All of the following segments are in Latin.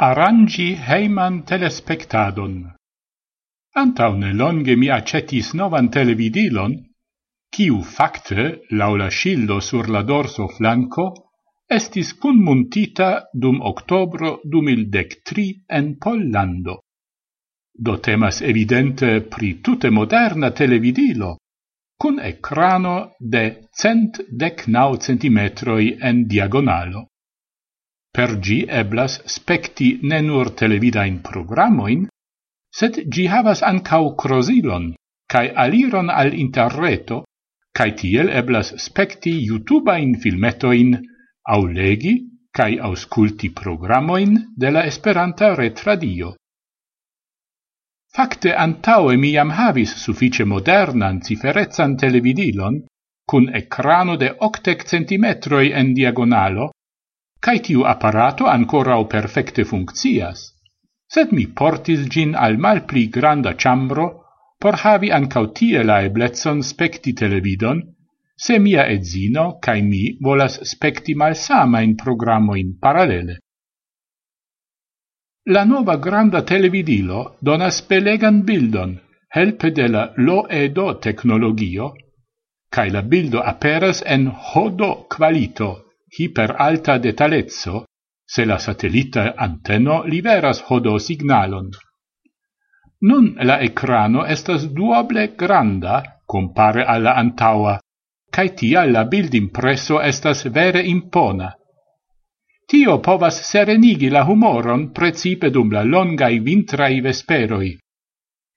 arangi heiman telespectadon. Antau ne longe mi accetis novan televidilon, kiu facte, laula shildo sur la dorso flanco, estis cun muntita dum octobro 2013 en Pollando. Do temas evidente pri tute moderna televidilo, cun ecrano de cent dec centimetroi en diagonalo. Per gi eblas spekti ne nur televidain programoin, sed gi havas ancau crosilon, cae aliron al interreto, cae tiel eblas spekti YouTubeajn filmetoin, au legi cae ausculti programoin de la Esperanta retradio. Fakte antaue mi jam havis suffice modernan ciferezzan televidilon kun ekrano de 80 centimetroi en diagonalo, cae tiu apparato ancora o perfecte funccias, sed mi portis gin al mal pli granda chambro por havi ancau tie la eblezzon specti televidon, se mia edzino cae mi volas specti malsama in programo in parallele. La nova granda televidilo donas belegan bildon, helpe de la lo-edo tecnologio, cae la bildo aperas en hodo qualito hiper alta detalezzo se la satellita anteno liveras hodo signalon. Nun la ecrano estas duoble granda compare alla antaua, cae tia la bildimpresso estas vere impona. Tio povas serenigi la humoron precipe dum la longai vintrai vesperoi.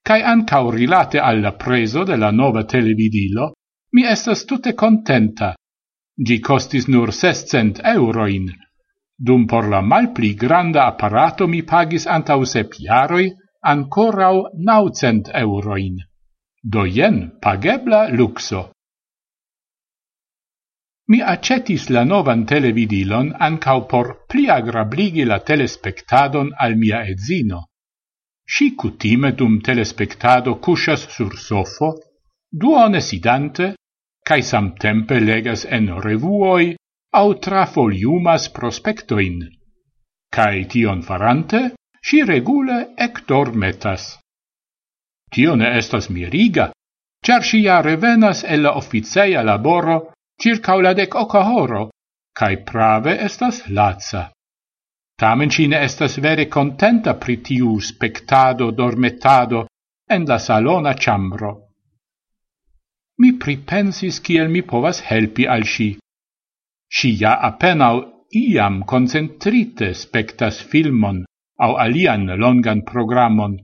Cae ancau rilate alla preso de la nova televidilo, mi estas tutte contenta, Gi costis nur sescent euroin, dum por la malpli granda apparato mi pagis antau sep jaroi ancorau naucent euroin. Do jen pagebla luxo. Mi accetis la novan televidilon ancau por pli agrabligi la telespectadon al mia edzino. Si cutime dum telespectado cusas sur sofo, duone sidante, cae samtempe legas en revuoi au trafoliumas prospectoin. Cae tion farante, si regule ectormetas. Tio ne estas miriga, char si ja revenas el la officeia laboro circa la dec oca horo, cae prave estas laza. Tamen si ne estas vere contenta pri tiu spectado dormetado en la salona chambro mi pripensis kiel mi povas helpi al si. Si ja apenau iam concentrite spectas filmon au alian longan programon,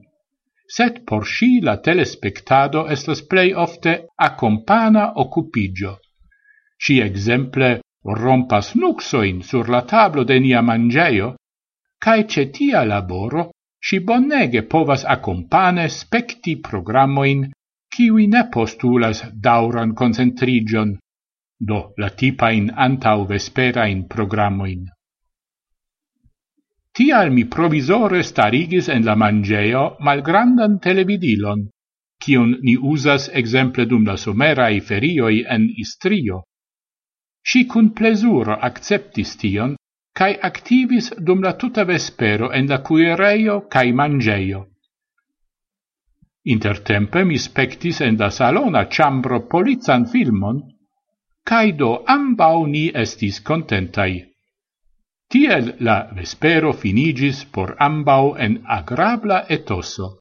set por si la telespectado estas plei ofte accompana occupigio. Si exemple rompas nuxoin sur la tablo de nia mangeio, cae cetia laboro si bonnege povas accompane specti programoin ciui ne postulas dauran concentrigion, do la tipa in antau vesperain programoin. Tial mi provisore starigis en la mangeo malgrandan televidilon, kion ni usas exemple dum la somerai ferioi en Istrio. Si cun plesuro acceptis tion, cae activis dum la tuta vespero en la cuireio cae mangeio. Intertempe mi spectis en da salona ciambro polizan filmon, caido ambau ni estis contentai. Tiel la vespero finigis por ambau en agrabla etoso.